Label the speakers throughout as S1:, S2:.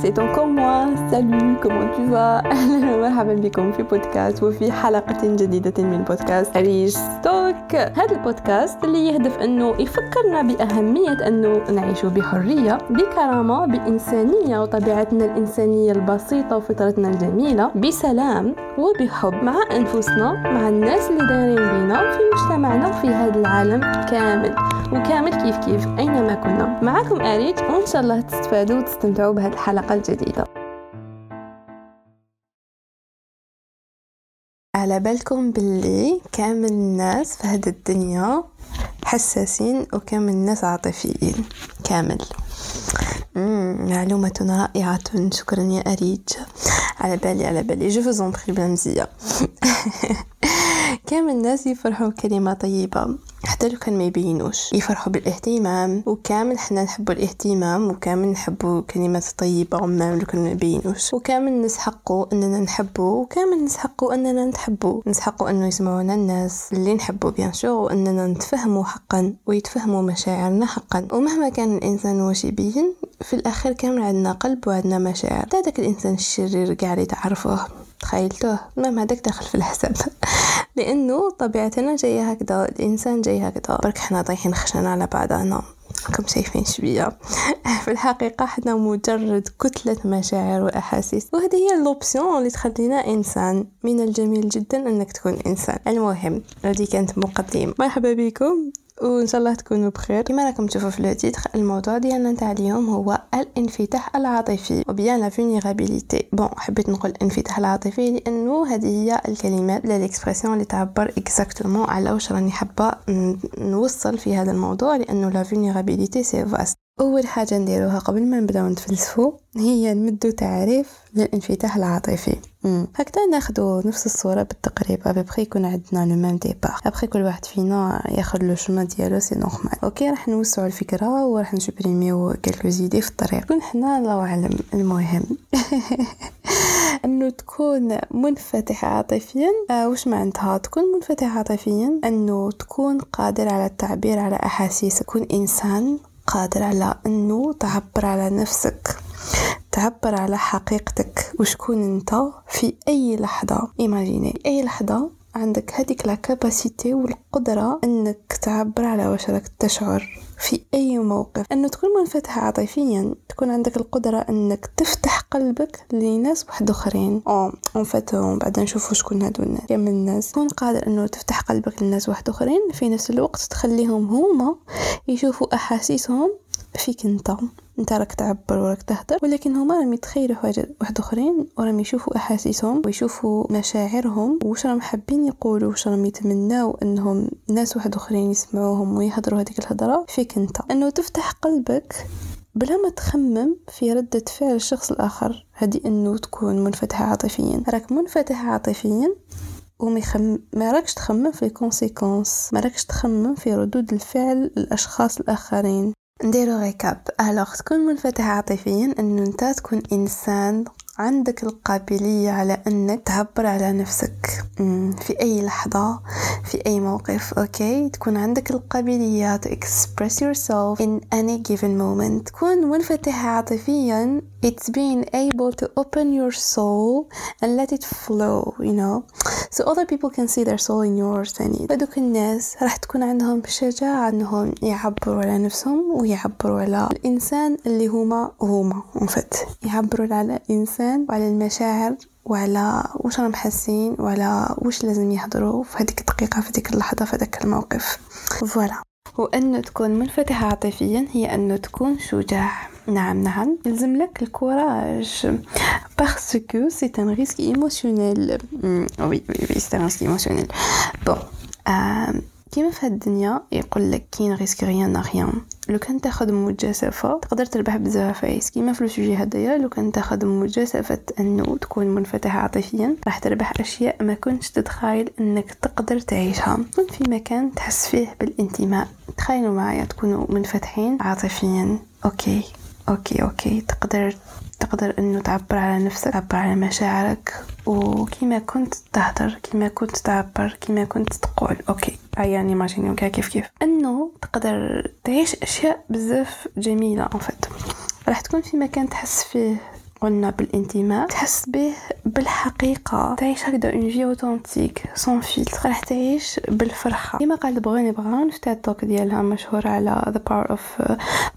S1: c'est encore moi. Salut comment tu vas? أهلا ومرحبا بكم في بودكاست وفي حلقة جديدة من بودكاست عريش ستوك هذا البودكاست اللي يهدف أنه يفكرنا بأهمية أنه نعيش بحرية بكرامة بإنسانية وطبيعتنا الإنسانية البسيطة وفطرتنا الجميلة بسلام وبحب مع أنفسنا مع الناس اللي دايرين بينا في مجتمعنا وفي هذا العالم كامل وكامل كيف كيف أينما كنا معكم أريج وإن شاء الله تستفادوا وتستمتعوا بهذه الحلقة الجديدة. على بالكم باللي كامل الناس في هذه الدنيا حساسين وكامل الناس عاطفيين. كامل. معلومة رائعة. شكرا يا أريج. على بالي على بالي. je vous en prie بلا مزية كامل الناس يفرحوا بكلمة طيبة. حتى لو كان ما يبينوش يفرحوا بالاهتمام وكامل حنا نحبوا الاهتمام وكامل نحبوا كلمات طيبة وما لو كان ما يبينوش. وكامل نسحقوا أننا نحبوا وكامل نسحقوا أننا نحبوا نسحقوا أنه يسمعونا الناس. اللي نحبوا bien sûr واننا نتفهموا حقا ويتفهموا مشاعرنا حقا. ومهما كان الإنسان واش يبين في الاخير كامل عندنا قلب وعندنا مشاعر. هذاك الإنسان الشرير قاعد يتعرفه تخيلتوه المهم هذاك داخل في الحساب لأنه طبيعتنا جاية هكذا الإنسان جاي هكذا. برك حنا طايحين خشنا على بعضنا كم شايفين شوية. في الحقيقة حنا مجرد كتلة مشاعر وأحاسيس. وهذه هي اللوبسيون اللي تخلينا إنسان. من الجميل جدا أنك تكون إنسان. المهم هذه كانت مقدمة مرحبا بكم. وإن شاء الله تكونوا بخير. كما راكم تشوفوا في ال titre الموضوع ديالنا تاع اليوم هو الانفتاح العاطفي و bien la vulnérabilité bon حبيت نقول الانفتاح العاطفي لأنه هذه هي الكلمات la l'expression اللي تعبر exactement على واش راني حابة نوصل في هذا الموضوع لأنه la vulnérabilité c'est vaste أول حاجة نديروها قبل ما نبدأو نتفلسفو هي نمدو تعريف للانفتاح العاطفي. هكذا ناخدو نفس الصورة بالتقريب ابخي يكون عندنا le même départ après كل واحد فينا ياخد le chemin ديالو c'est normal ok راح نوسعو الفكرة وراح نسوبريميو quelques idées في الطريق. كون حنا الله أعلم المهم. أنه تكون منفتح عاطفيا. آه وش معناتها؟ تكون منفتح عاطفيا أنه تكون قادر على التعبير على احاسيسك تكون إنسان قادر على إنه تعبر على نفسك تعبر على حقيقتك. وشكون أنت في أي لحظة؟ imaginez أي لحظة عندك هذيك la capacité والقدره إنك تعبر على واش راك تشعر في أي موقف. أنه تكون منفتح عاطفيا تكون عندك القدرة إنك تفتح قلبك لناس واحد اخرين أو en fait بعد نشوفوا شكون هادو الناس. كامل الناس. تكون قادر إنه تفتح قلبك لناس واحد اخرين في نفس الوقت تخليهم هما يشوفوا أحاسيسهم فيك انت انت راك تعبر وراك تهدر ولكن هما راهم يتخيلوا حاجات واحد آخرين وراهم يشوفوا أحاسيسهم ويشوفوا مشاعرهم واش راهم حابين يقولوا واش راهم يتمناو إنهم ناس واحد آخرين يسمعوهم ويهضروا هذيك الهضره فيك انت. إنه تفتح قلبك بلا ما تخمم في ردة فعل الشخص الآخر هذه أنه تكون منفتحة عاطفيا. راك منفتح عاطفيا وما يخم... ما راكش تخمم في الكونسيكونس ما راكش تخمم في ردود الفعل الأشخاص الآخرين. نديرو récap. Alors تكون منفتح عاطفيا انه أنت تكون إنسان عندك القابلية على أنك تعبر على نفسك في أي لحظة في أي موقف OK تكون عندك القابلية to express yourself in any given moment. تكون منفتح عاطفيا. It's being able to open your soul and let it flow you know? So other people can see their soul in yours ثاني هذوك الناس راح تكون عندهم الشجاعة أنهم يعبروا على نفسهم ويعبروا على الإنسان اللي هما هما يعبروا على الإنسان وعلى المشاعر وعلى واش راهم حاسين وعلى واش لازم يهضروا في هذيك الدقيقة في هذيك اللحظة في هذاك الموقف. Voilà. وأنه تكون منفتحة عاطفيا هي أنه تكون شجاع. نعم نعم. يلزم لك ال courage. Parce que c'est un risque émotionnel oui oui oui c'est un risque émotionnel bon كيما في الدنيا يقول لك qui ne risque rien n'a rien. لو كان تاخذ مجازفة تقدر تربح بزاف فايس كيما في ال sujet هدايا لو كان تاخذ مجازفة أنه تكون منفتح عاطفيا راح تربح أشياء ما كنتش تتخيل إنك تقدر تعيشها. كن في مكان تحس فيه بالانتماء. تخيلوا معايا تكونوا منفتحين عاطفيا. OK. OK. OK. تقدر تقدر إنه تعبر على نفسك تعبر على مشاعرك. وكيما كنت تهدر كيما كنت تعبر كيما كنت تقول. OK يعني ماشيني كيف كيف؟ إنه تقدر تعيش أشياء بزاف جميلة en fait راح تكون في مكان تحس فيه قلنا بالانتماء تحس به بالحقيقة. تعيش هكذا une vie authentique sans filtre راح تعيش بالفرحة. كما قال Brené Brown في TED Talk ديالها مشهورة على the power of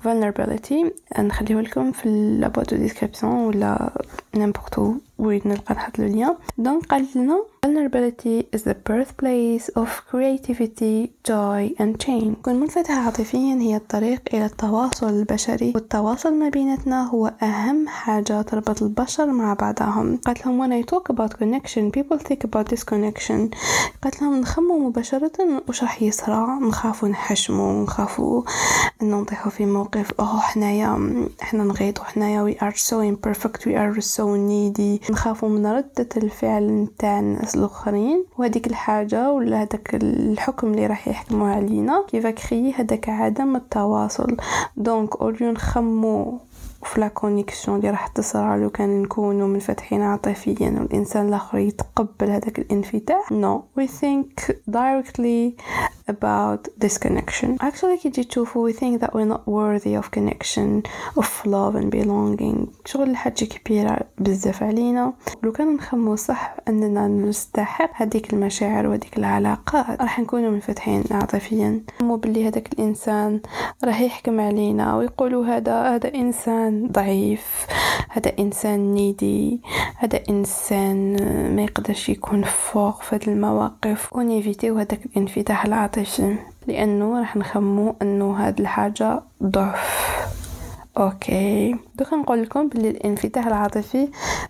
S1: vulnerability. نخليه لكم في la boîte de description ولا n'importe وين نلقى نحط ال lien donc قالت لنا vulnerability is the birthplace of creativity, joy and change. كون منفتحة عاطفيا هي الطريق إلى التواصل البشري والتواصل ما بيناتنا هو أهم حاجة تربط البشر مع بعضهم. قالت لهم when I talk about connection people think about disconnection. قالت لهم نخمو مباشرة وش راح يصرى؟ نخافو نحشمو نخافو انه نطيحو في موقف أوه حنايا حنا نغيطو حنايا we are so imperfect we are so needy. نخافو من ردة الفعل نتاع الناس الآخرين. وهذيك الحاجة ولا هذاك الحكم اللي راح يحكموا علينا. qui crée هذاك عدم التواصل. Donc au lieu نخمو في la connexion اللي راح تصرى لو كان نكونوا منفتحين عاطفيا والإنسان الآخر يتقبل هذاك الانفتاح. No we think directly about this connection. Actually كي تجي تشوفوا we think that we're not worthy of connection of love and belonging. شغل الحاجة كبيرة بزاف علينا. لو كان نخمو صح أننا نستحق هذيك المشاعر وهذيك العلاقات راح نكونوا منفتحين عاطفيا. مو باللي هذاك الإنسان راح يحكم علينا ويقولوا هذا هذا إنسان ضعيف هذا إنسان نيدي هذا إنسان ما يقدرش يكون فوق في هذه المواقف. ون évite يو هذاك الانفتاح العاطفي. لأنه راح نخمو إنه هاد الحاجة ضعف. OK. دوكا نقول لكم بلي الانفتاح العاطفي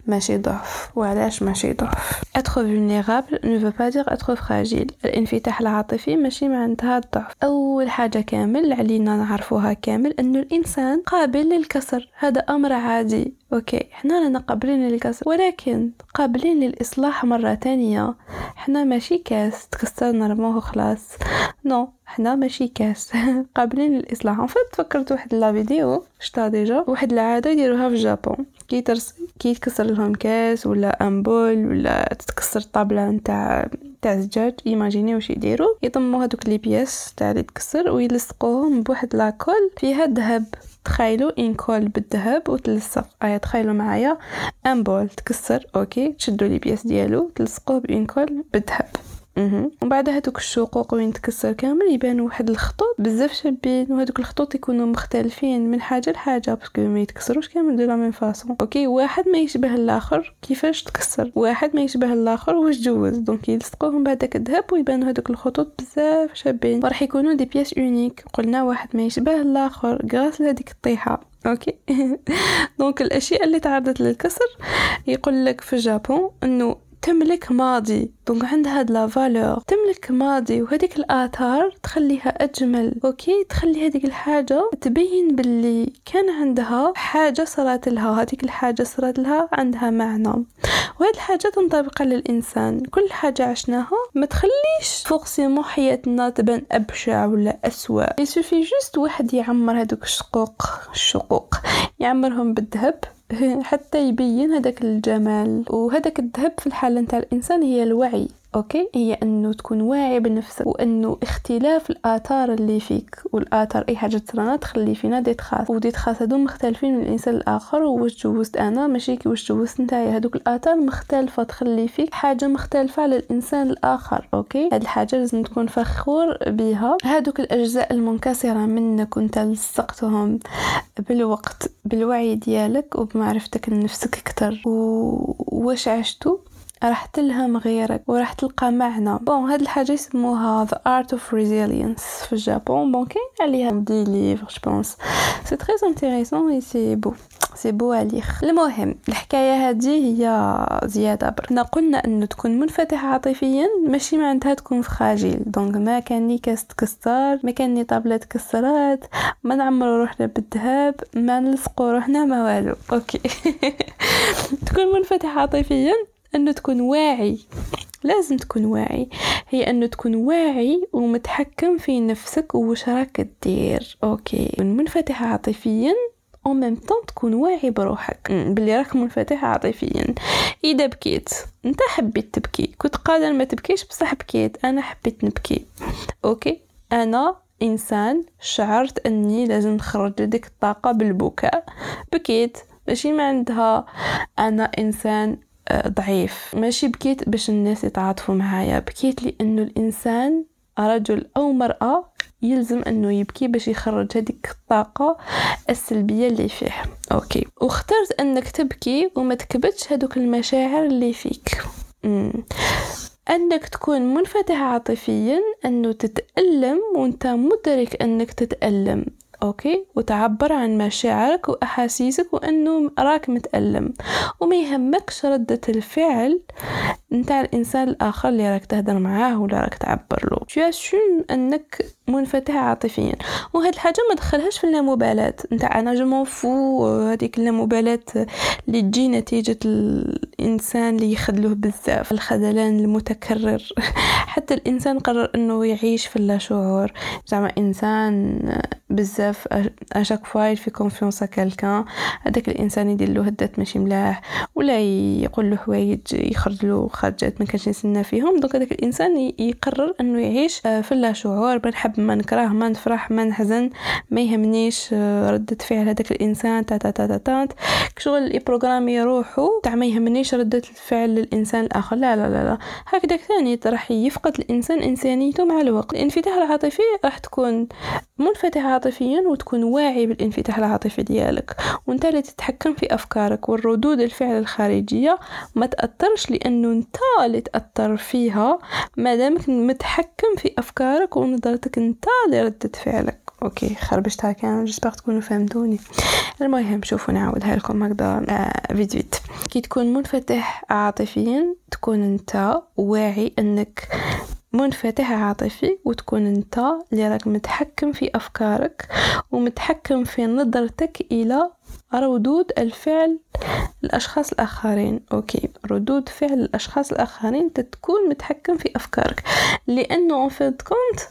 S1: ماشي ضعف. وعلاش ماشي ضعف؟ Être vulnérable ne veut pas dire être fragile. الانفتاح العاطفي ماشي معناتها الضعف. أول حاجة كامل علينا نعرفوها كامل انه الإنسان قابل للكسر. هذا أمر عادي. OK. حنا رانا قابلين للكسر. ولكن قابلين للإصلاح مرة تانية. حنا ماشي كاس. تكسر نرموه خلاص. Non. حنا ماشي كاس. قابلين للإصلاح. En fait تفكرت واحد la vidéo. شتها déjà. واحد العادة يديروها في ال Japon. كي ترس كي يتكسر لهم كاس ولا أمبول ولا تتكسر الطابلة نتاع تاع زجاج imaginez واش يديروا. يضموا هذوك les pièces تاع اللي تكسر ويلصقوهم بواحد la colle فيها ذهب تخيلوا une colle بالذهب وتلصق. آيا تخيلوا معايا. امبول تكسر OK. تشدوا les pièces ديالو تلصقوه ب une colle بالذهب. ومن بعد هذوك الشقوق وين تكسر كامل يبانوا واحد الخطوط بزاف شابين وهذوك الخطوط يكونوا مختلفين من حاجة لحاجة parce que ما يتكسروش كامل de la même façon OK واحد ما يشبه الآخر كيفاش تكسر؟ واحد ما يشبه الآخر واش جوز؟ Donc يلصقوهم بهذاك الذهب ويبانوا هذوك الخطوط بزاف شابين. وراح يكونوا des pièces uniques قلنا واحد ما يشبه الآخر grâce لهذيك الطيحة. OK؟ Donc الأشياء اللي تعرضت للكسر يقول لك في ال Japon انه تملك ماضي. Donc عندها هاد la valeur. تملك ماضي وهذيك الآثار تخليها أجمل. OK؟ تخلي هذيك الحاجة تبين باللي كان عندها حاجة صارت لها. هذيك الحاجة صارت لها عندها معنى. وهاد الحاجة تنطبق على الإنسان. كل حاجة عشناها ما تخليش forcément حياتنا تبان أبشع ولا أسوأ. Il suffit juste واحد يعمر هذوك الشقوق. الشقوق. يعمرهم بالذهب. حتى يبين هذاك الجمال. وهذاك الذهب في الحالة نتاع الإنسان هي الوعي. OK؟ هي إنه تكون واعي بنفسك وإنه اختلاف الآثار اللي فيك والآثار أي حاجة تصرانا تخلي فينا des traces و des traces هادو مختلفين من الإنسان الآخر واش جوزت أنا ماشي كي واش جوزت نتايا هادوك الآثار مختلفة تخلي فيك حاجة مختلفة على الانسان الآخر OK؟ هاد الحاجة لازم تكون فخور بها هادوك الأجزاء المنكسرة منك وأنت لصقتهم بالوقت بالوعي ديالك وبمعرفتك لنفسك أكثر وواش عشتو؟ راح تلهم غيرك وراح تلقى معنى bon هاد الحاجة يسموها the art of resilience في ال Japon. Bon كاين عليها des livres je pense c'est très intéressant et c'est beau c'est beau عليه المهم الحكاية هذه هي زيادة برنا قلنا إنه تكون منفتح عاطفيا ماشي معناتها تكون fragile donc ما كان لي كاس تكسر ما كان لي طابله تكسرات ما نعمرو روحنا بالذهب ما نلصقو روحنا ما والو. OK تكون منفتح عاطفيا أنه تكون واعي. لازم تكون واعي. هي أنه تكون واعي ومتحكم في نفسك وش راك دير OK. منفتح عاطفيا au même temps تكون واعي بروحك. بلي راك منفتح عاطفيا. إذا بكيت أنت حبيت تبكي. كنت قادر ما تبكيش بصح بكيت. أنا حبيت نبكي. OK. أنا إنسان شعرت أني لازم نخرج ديك الطاقة بالبكاء. بكيت. ماشي معناتها. أنا إنسان ضعيف. ماشي بكيت باش الناس يتعاطفوا معايا. بكيت لأنه الإنسان رجل أو مرأة يلزم أنه يبكي باش يخرج هذيك الطاقة السلبية اللي فيه. OK. واخترت أنك تبكي وما تكبتش هذوك المشاعر اللي فيك. مم. أنك تكون منفتح عاطفيا أنه تتألم وأنت مدرك أنك تتألم. OK؟ وتعبر عن مشاعرك وأحاسيسك وأنه راك متألم. وما يهمكش ردة الفعل نتاع الإنسان الآخر اللي راك تهدر معاه ولا راك تعبر له. تو أنك منفتح عاطفيا. وهاد الحاجة ما دخلهاش في اللامبالاه نتاع أنا je m'en fous هذيك اللامبالاه اللي تجي نتيجة الإنسان اللي يخذلوه بزاف. الخذلان المتكرر. حتى الإنسان قرر أنه يعيش في اللاشعور. زعما إنسان بزاف à chaque fois fait confiance à quelqu'un هذاك الإنسان يدير له هدات ماشي ملاح ولا يقول له حوايج يخرج له خرجات ما كانش يسنى فيهم donc هذاك الإنسان يقرر إنه يعيش في اللاشعور ما نحب ما نكره ما نفرح ما نحزن ما يهمنيش آه، ردة فعل هذاك الإنسان تا تا تا تا, تا. شغل يبروغرامي روحو تاع ما يهمنيش ردة الفعل للإنسان الآخر لا لا لا, لا. هكذا ثاني راح يفقد الإنسان إنسانيته مع الوقت الانفتاح العاطفي راح تكون منفتح عاطفيا وتكون واعي بالانفتاح العاطفي ديالك. وانت اللي تتحكم في أفكارك والردود الفعل الخارجية ما تأثرش لأنه انت اللي تأثر فيها ما دامك متحكم في أفكارك ونظرتك انت لردة فعلك. OK خربشتها كامل j'espère تكونوا فهمتوني. المهم شوفوا نعاودها لكم هكذا آه فيديو كي تكون منفتح عاطفيا تكون انت واعي أنك منفتح عاطفي وتكون أنت اللي راك متحكم في أفكارك ومتحكم في نظرتك إلى ردود الفعل الأشخاص الآخرين. OK ردود فعل الأشخاص الآخرين تكون متحكم في أفكارك. لأنه fin de compte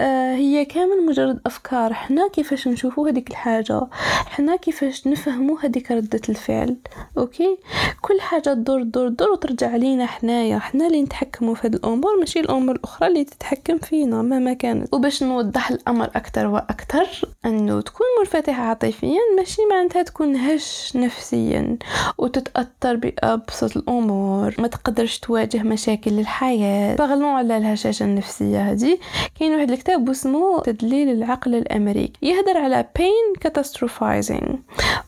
S1: هي كامل مجرد أفكار. حنا كيفاش نشوفو هذيك الحاجة؟ حنا كيفاش نفهمو هذيك ردة الفعل؟ OK؟ كل حاجة تدور تدور تدور وترجع علينا حنايا. حنا اللي نتحكمو في هذه الأمور ماشي الأمور الأخرى اللي تتحكم فينا مهما كانت. وباش نوضح الأمر أكثر وأكثر أنه تكون منفتح عاطفيا ماشي معناتها تكون هش نفسيا وتتأثر بأبسط الأمور. ما تقدرش تواجه مشاكل الحياة. parlons على الهشاشة النفسية هذه. كاين واحد الكتاب اسمه تدليل العقل الأمريكي. يهدر على pain catastrophizing.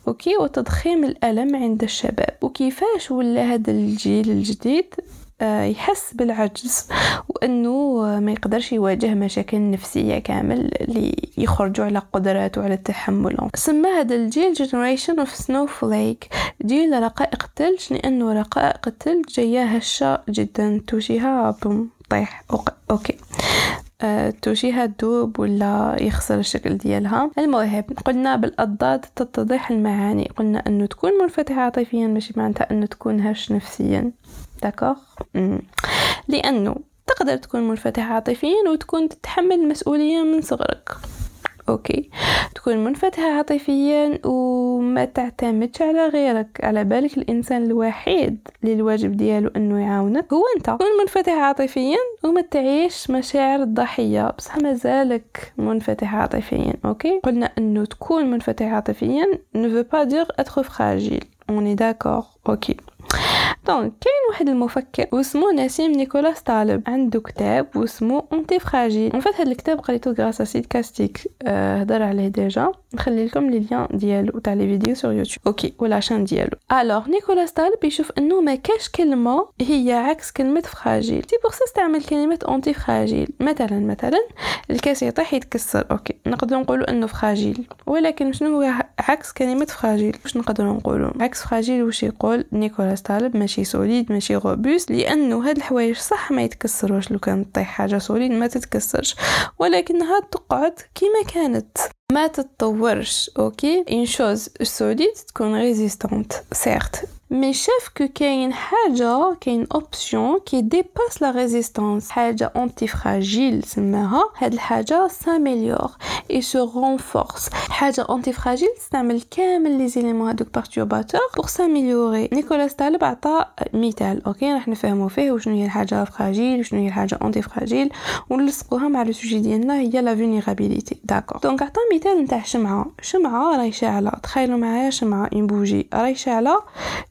S1: أوكي؟ وتضخيم الألم عند الشباب. وكيفاش ولا هذا الجيل الجديد آه، يحس بالعجز؟ وأنه ما يقدرش يواجه مشاكل نفسية كامل اللي يخرجوا على قدراته على التحمل. سمى هذا الجيل generation of snowflake. جيل رقائق الثلج لأنه رقائق الثلج جاية هشه جدا. توشيها بوم طيح. OK. أه توشيها تدوب ولا يخسر الشكل ديالها. المهم قلنا بالأضداد تتضح المعاني قلنا أنه تكون منفتحة عاطفيا ماشي معناتها أنه تكون هش نفسيا. d'accord؟ لأنه تقدر تكون منفتح عاطفيا وتكون تتحمل المسؤولية من صغرك. OK. تكون منفتح عاطفيا وما تعتمدش على غيرك. على بالك الإنسان الوحيد اللي الواجب ديالو إنه يعاونك هو أنت. تكون منفتح عاطفيا وما تعيش مشاعر الضحيه بصح مازالك منفتح عاطفيا OK؟ قلنا إنه تكون منفتح عاطفيا ne veut pas dire être fragile. On est OK. donc كاين واحد المفكر واسمو نسيم نيكولاس طالب عنده كتاب واسمو antifragile en fait هاد الكتاب قريتو grâce à سيد كاستيك هضر عليه déjà نخلي لكم les liens ديالو تاع les vidéos sur YouTube OK و la chaîne ديالو alors نيكولاس طالب يشوف انه ما كاش كلمه هي عكس كلمه fragile c'est pour ça استعمل كلمه antifragile مثلا مثلا الكاس يطيح يتكسر OK نقدر نقولوا انه fragile ولكن شنو هو عكس كلمه fragile واش نقدر نقولوا؟ عكس fragile واش يقول؟ نيكولاس طالب ماشي solide ماشي robuste لأنه هاد الحوايج صح ما يتكسروش. لو كان طيح حاجة solide ما تتكسرش. ولكنها تقعد كما كانت. ما تتطورش أوكي؟ ان شوز سوليد تكون résistante certes mais sauf que كاين حاجة كاين option qui dépasse la résistance حاجة antifragile سماها هاد الحاجة s'améliore et se renforce حاجة antifragile تستعمل كامل les éléments هادوك perturbateurs pour s'améliorer نيكولاس طالب عطى مثال OK راح نفهمو فيه وشنو هي الحاجة fragile وشنو هي الحاجة antifragile ونلصقوها مع le sujet ديالنا هي la vulnérabilité d'accord donc عطى مثال نتاع شمعه شمعه راهي شاعله تخيلوا معايا شمعه une bougie راهي شاعله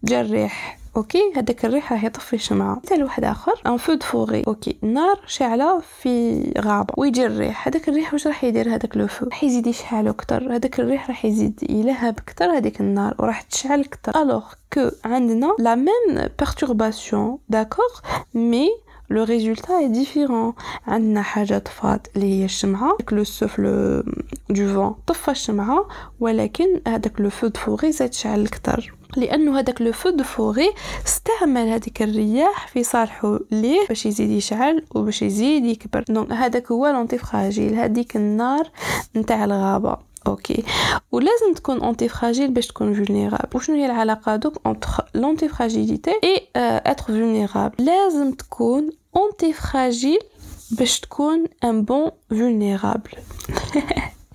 S1: جا الريح OK؟ هذاك الريح راح يطفي الشمعة مثال واحد آخر. un feu de forêt OK. النار شاعلة في غابة. ويجي الريح هذاك الريح واش راح يدير هذاك le feu راح يزيد يشعل أكثر هذاك الريح راح يزيد يلهب أكثر هذيك النار وراح تشعل أكثر alors que عندنا la même perturbation d'accord mais le résultat est différent عندنا حاجة طفات اللي هي الشمعة. le souffle du vent طفى الشمعة ولكن هذاك le feu de forêt زاد شعل أكثر لأنه هذاك le feu de forêt استعمل هذيك الرياح في صالحه ليه باش يزيد يشعل وباش يزيد يكبر. donc هذاك هو l'antifragile هذيك النار نتاع الغابة. okay ولازم تكون antifragile باش تكون vulnérable وشنو هي العلاقه دوك entre l'antifragilité et être vulnérable لازم تكون antifragile باش تكون un bon vulnérable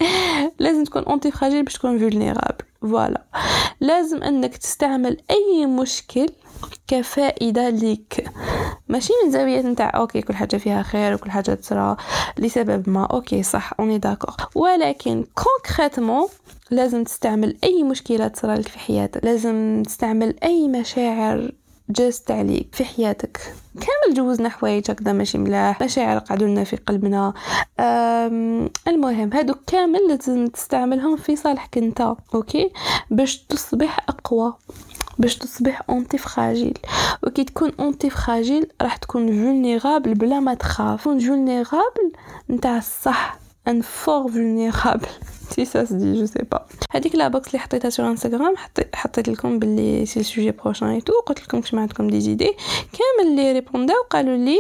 S1: لازم تكون antifragile باش تكون vulnérable voilà لازم إنك تستعمل أي مشكل كفائدة ليك. ماشي من زاوية نتاع okay كل حاجة فيها خير وكل حاجة تصرى لسبب ما. okay صح on est d'accord ولكن concrètement لازم تستعمل أي مشكلة تصرى لك في حياتك. لازم تستعمل أي مشاعر جازت عليك في حياتك. كامل جوزنا حوايج هكذا ماشي ملاح مشاعر قعدوا لنا في قلبنا. المهم هادو كامل لازم تستعملهم في صالحك انت okay؟ باش تصبح أقوى باش تصبح antifragile وكي تكون antifragile راح تكون vulnérable بلا ما تخاف. تكون vulnérable نتاع الصح. un vrai vulnérable c'est ça ceci dit je sais pas هذيك la box اللي حطيتها sur Instagram حطيت لكم باللي c'est ال sujet prochain et tout قلت لكم كش عندكم des idées كامل اللي répond او قالوا لي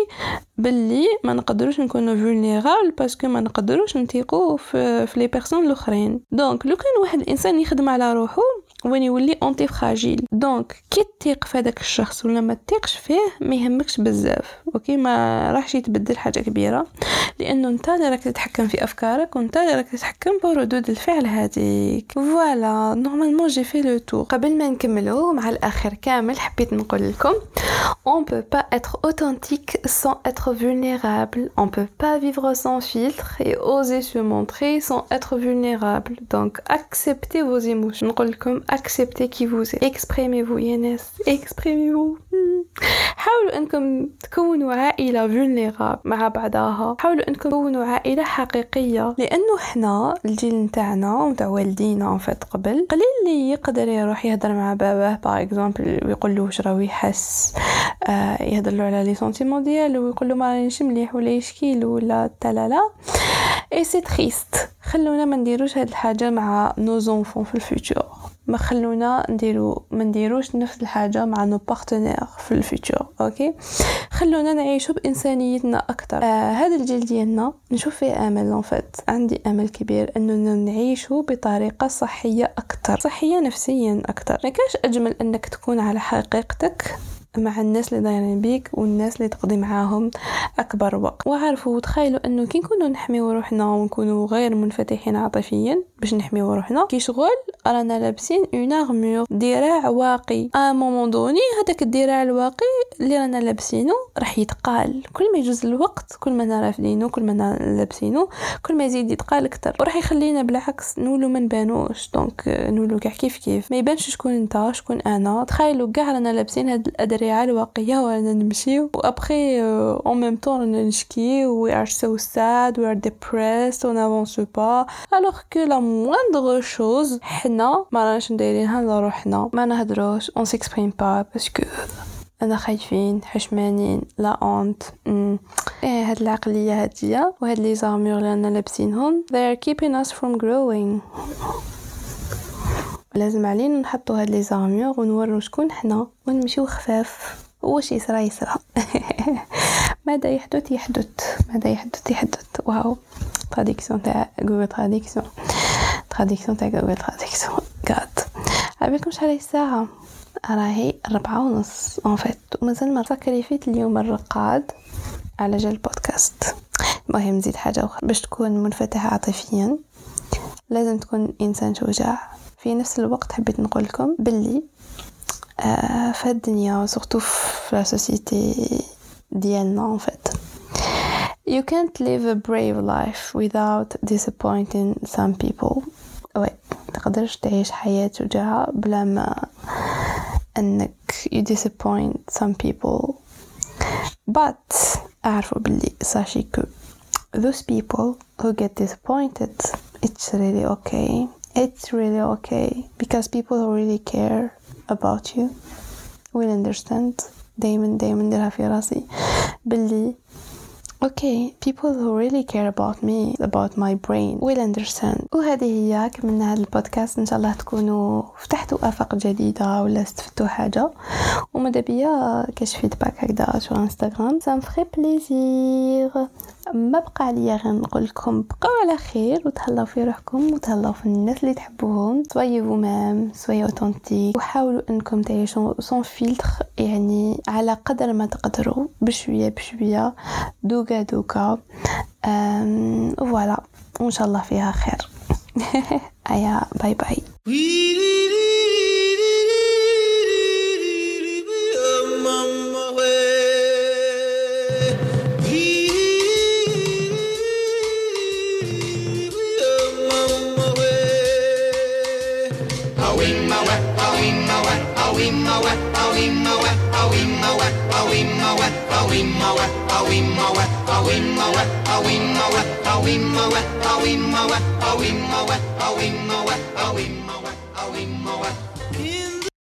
S1: باللي ما نقدروش نكونوا vulnérable parce que ما نقدروش نتيقوا في, في les personnes الاخرين donc لو كان واحد الانسان يخدم على روحه وين يولي antifragile donc كي تيق في هذاك الشخص ولا ما تيقش فيه ما يهمكش بزاف. okay ما راحش يتبدل حاجة كبيرة. لأنه أنت اللي راك تتحكم في أفكارك وأنت اللي راك تتحكم بردود الفعل هذيك. voilà normalement j'ai fait le tour قبل ما نكملو مع الآخر كامل حبيت نقول لكم on peut pas être authentique sans être vulnérable. On peut pas vivre sans filtre et oser se montrer sans être vulnérable. Donc acceptez vos émotions. نقول لكم acceptez qui vous êtes. Exprimez-vous يا ناس exprimez-vous. حاولوا أنكم تكونوا عائلة vulnérable مع بعضها. حاولوا أنكم تكونوا عائلة حقيقية. لأنه إحنا الجيل نتاعنا ونتاع والدينا فات قبل. قليل اللي يقدر يروح يهضر مع باباه par exemple ويقول له واش راهو يحس. آه يهضر له على les sentiments ديالو ويقول له ما رانيش مليح ولا يشكي ولا تلالا et c'est triste خلونا ما نديروش هاد الحاجة مع nos enfants في ال futur ما خلونا نديرو ما نديروش نفس الحاجة مع nos partenaires في ال futur okay؟ خلونا نعيشو بإنسانيتنا أكثر آه هذا الجيل ديالنا نشوف فيه أمل فات عندي أمل كبير أننا نعيشو بطريقة صحية أكثر صحية نفسيا أكثر ما كاش أجمل أنك تكون على حقيقتك؟ مع الناس اللي دايرين بيك والناس اللي تقضي معاهم أكبر وقت. وعرفوا تخيلوا إنه كي نكونوا نحميو روحنا ونكونوا غير منفتحين عاطفيا باش نحميو روحنا كي شغل رانا لابسين une armure دراع واقي. à un moment donné هذاك الدراع الواقي اللي رانا لابسينه راح يتقال. كل ما يجوز الوقت كل ما رافدينه كل ما لابسينه كل ما يزيد يتقال أكثر وراح يخلينا بالعكس نولو ما نبانوش. donc نولو كاع كيف كيف. ما يبانش شكون انت شكون أنا. تخيلوا كاع رانا لابسين هاد الادرعه الواقيه ورانا نمشيو و après en même temps رانا نشكي. we are so sad we are depressed on avance pas alors que la moindre chose حنا ما راناش ندايرينها لروحنا ما نهدروش s'exprime pas parce que أنا خايفين حشمانين la honte إيه هاد العقلية هادية وهاد les armures اللي رانا لابسينهم they are keeping us from growing. لازم علينا نحطو هاد les armures ونورو شكون حنا ونمشيو خفاف. واش يصرى يصرى ماذا يحدث يحدث. ماذا يحدث يحدث. واو. traduction تاع جوجل traduction traduction تاع جوجل traduction غاد عبالكم شحال الساعة؟ راهي ربعة ونص. en fait ومازال ما تكريفيت اليوم الرقاد على جال البودكاست. المهم نزيد حاجة أخرى. باش تكون منفتح عاطفيا لازم تكون إنسان شجاع. في نفس الوقت حبيت نقول لكم باللي آه في الدنيا surtout في la société ديالنا ان فيت You can't live a brave life without disappointing some people. وي تقدرش تعيش حياة شجاعة بلا ما انك you disappoint some people. But أعرفوا باللي ساشي كو those people who get disappointed it's really okay it's really okay because people who really care about you. Will understand. دايما دايما نديرها في راسي باللي Okay, people who really care about me, about my brain will understand. وهذه هي كملنا هذا البودكاست. إن شاء الله تكونوا فتحتوا آفاق جديدة ولا استفدتوا حاجة. وماذا بيا كاش feedback هكذا sur Instagram ça me fera plaisir ما بقى عليا غير نقول لكم بقاو على خير وتهلاو في روحكم وتهلاو في الناس اللي تحبوهم. soyez vous-même soyez authentiques وحاولوا إنكم تعيشوا sans filtre يعني على قدر ما تقدروا بشوية بشوية دوكا دوكا voilà وإن شاء الله فيها خير. أيا bye bye.
S2: awimowe, awimowe, awimowe, awimowe, awimowe, awimowe, awimowe, awimowe, awimowe, awimowe.